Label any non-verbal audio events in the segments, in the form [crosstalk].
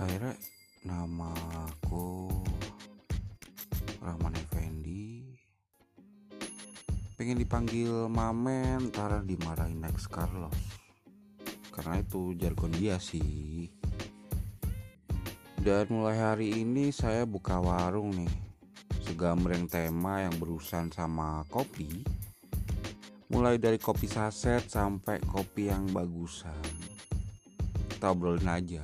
akhirnya nama aku Rahman Effendi. Pengen dipanggil Mamen ntar dimarahin Next Carlos. Karena itu jargon dia sih. Dan mulai hari ini saya buka warung nih. Segambreng tema yang berurusan sama kopi. Mulai dari kopi saset sampai kopi yang bagusan. Kita obrolin aja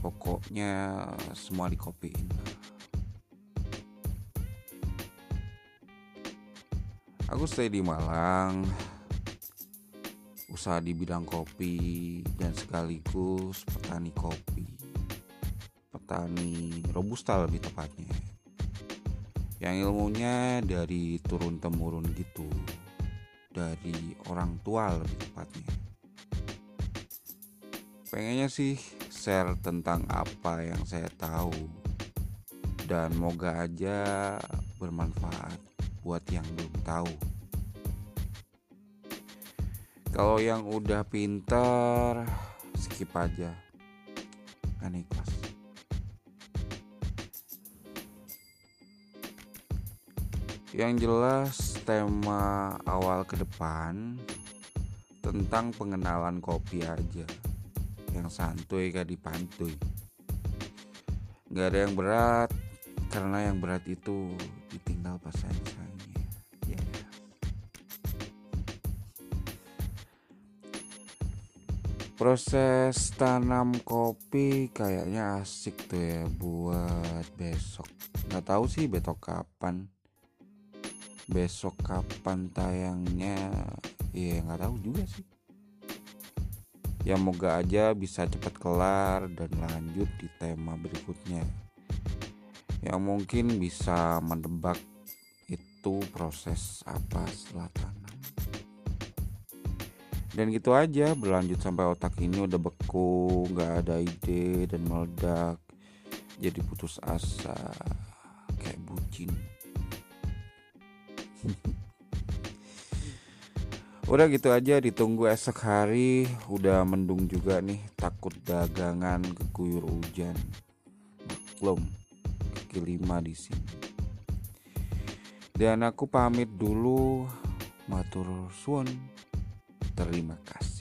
pokoknya semua dikopiin. Aku stay di Malang usaha di bidang kopi dan sekaligus petani kopi. Petani robusta lebih tepatnya. Yang ilmunya dari turun temurun gitu. Dari orang tua lebih tepatnya. Pengennya sih share tentang apa yang saya tahu. Dan moga aja bermanfaat buat yang belum tahu. Kalau yang udah pintar skip aja. Kan ikhlas. Yang jelas tema awal ke depan tentang pengenalan kopi aja yang santuy gak dipantuy Gak ada yang berat karena yang berat itu ditinggal pas sayang-sayangnya yeah. proses tanam kopi kayaknya asik tuh ya buat besok. Nggak tahu sih besok kapan. Besok kapan tayangnya? Ya nggak tahu juga sih ya moga aja bisa cepat kelar dan lanjut di tema berikutnya. Yang mungkin bisa menebak itu proses apa setelah tanam. Dan gitu aja berlanjut sampai otak ini udah beku nggak ada ide dan meledak jadi putus asa kayak bucin [laughs] Udah gitu aja ditunggu esok hari. Udah mendung juga nih Takut dagangan keguyur hujan. Maklum Kaki lima di sini. Dan aku pamit dulu. Matur suwun. Terima kasih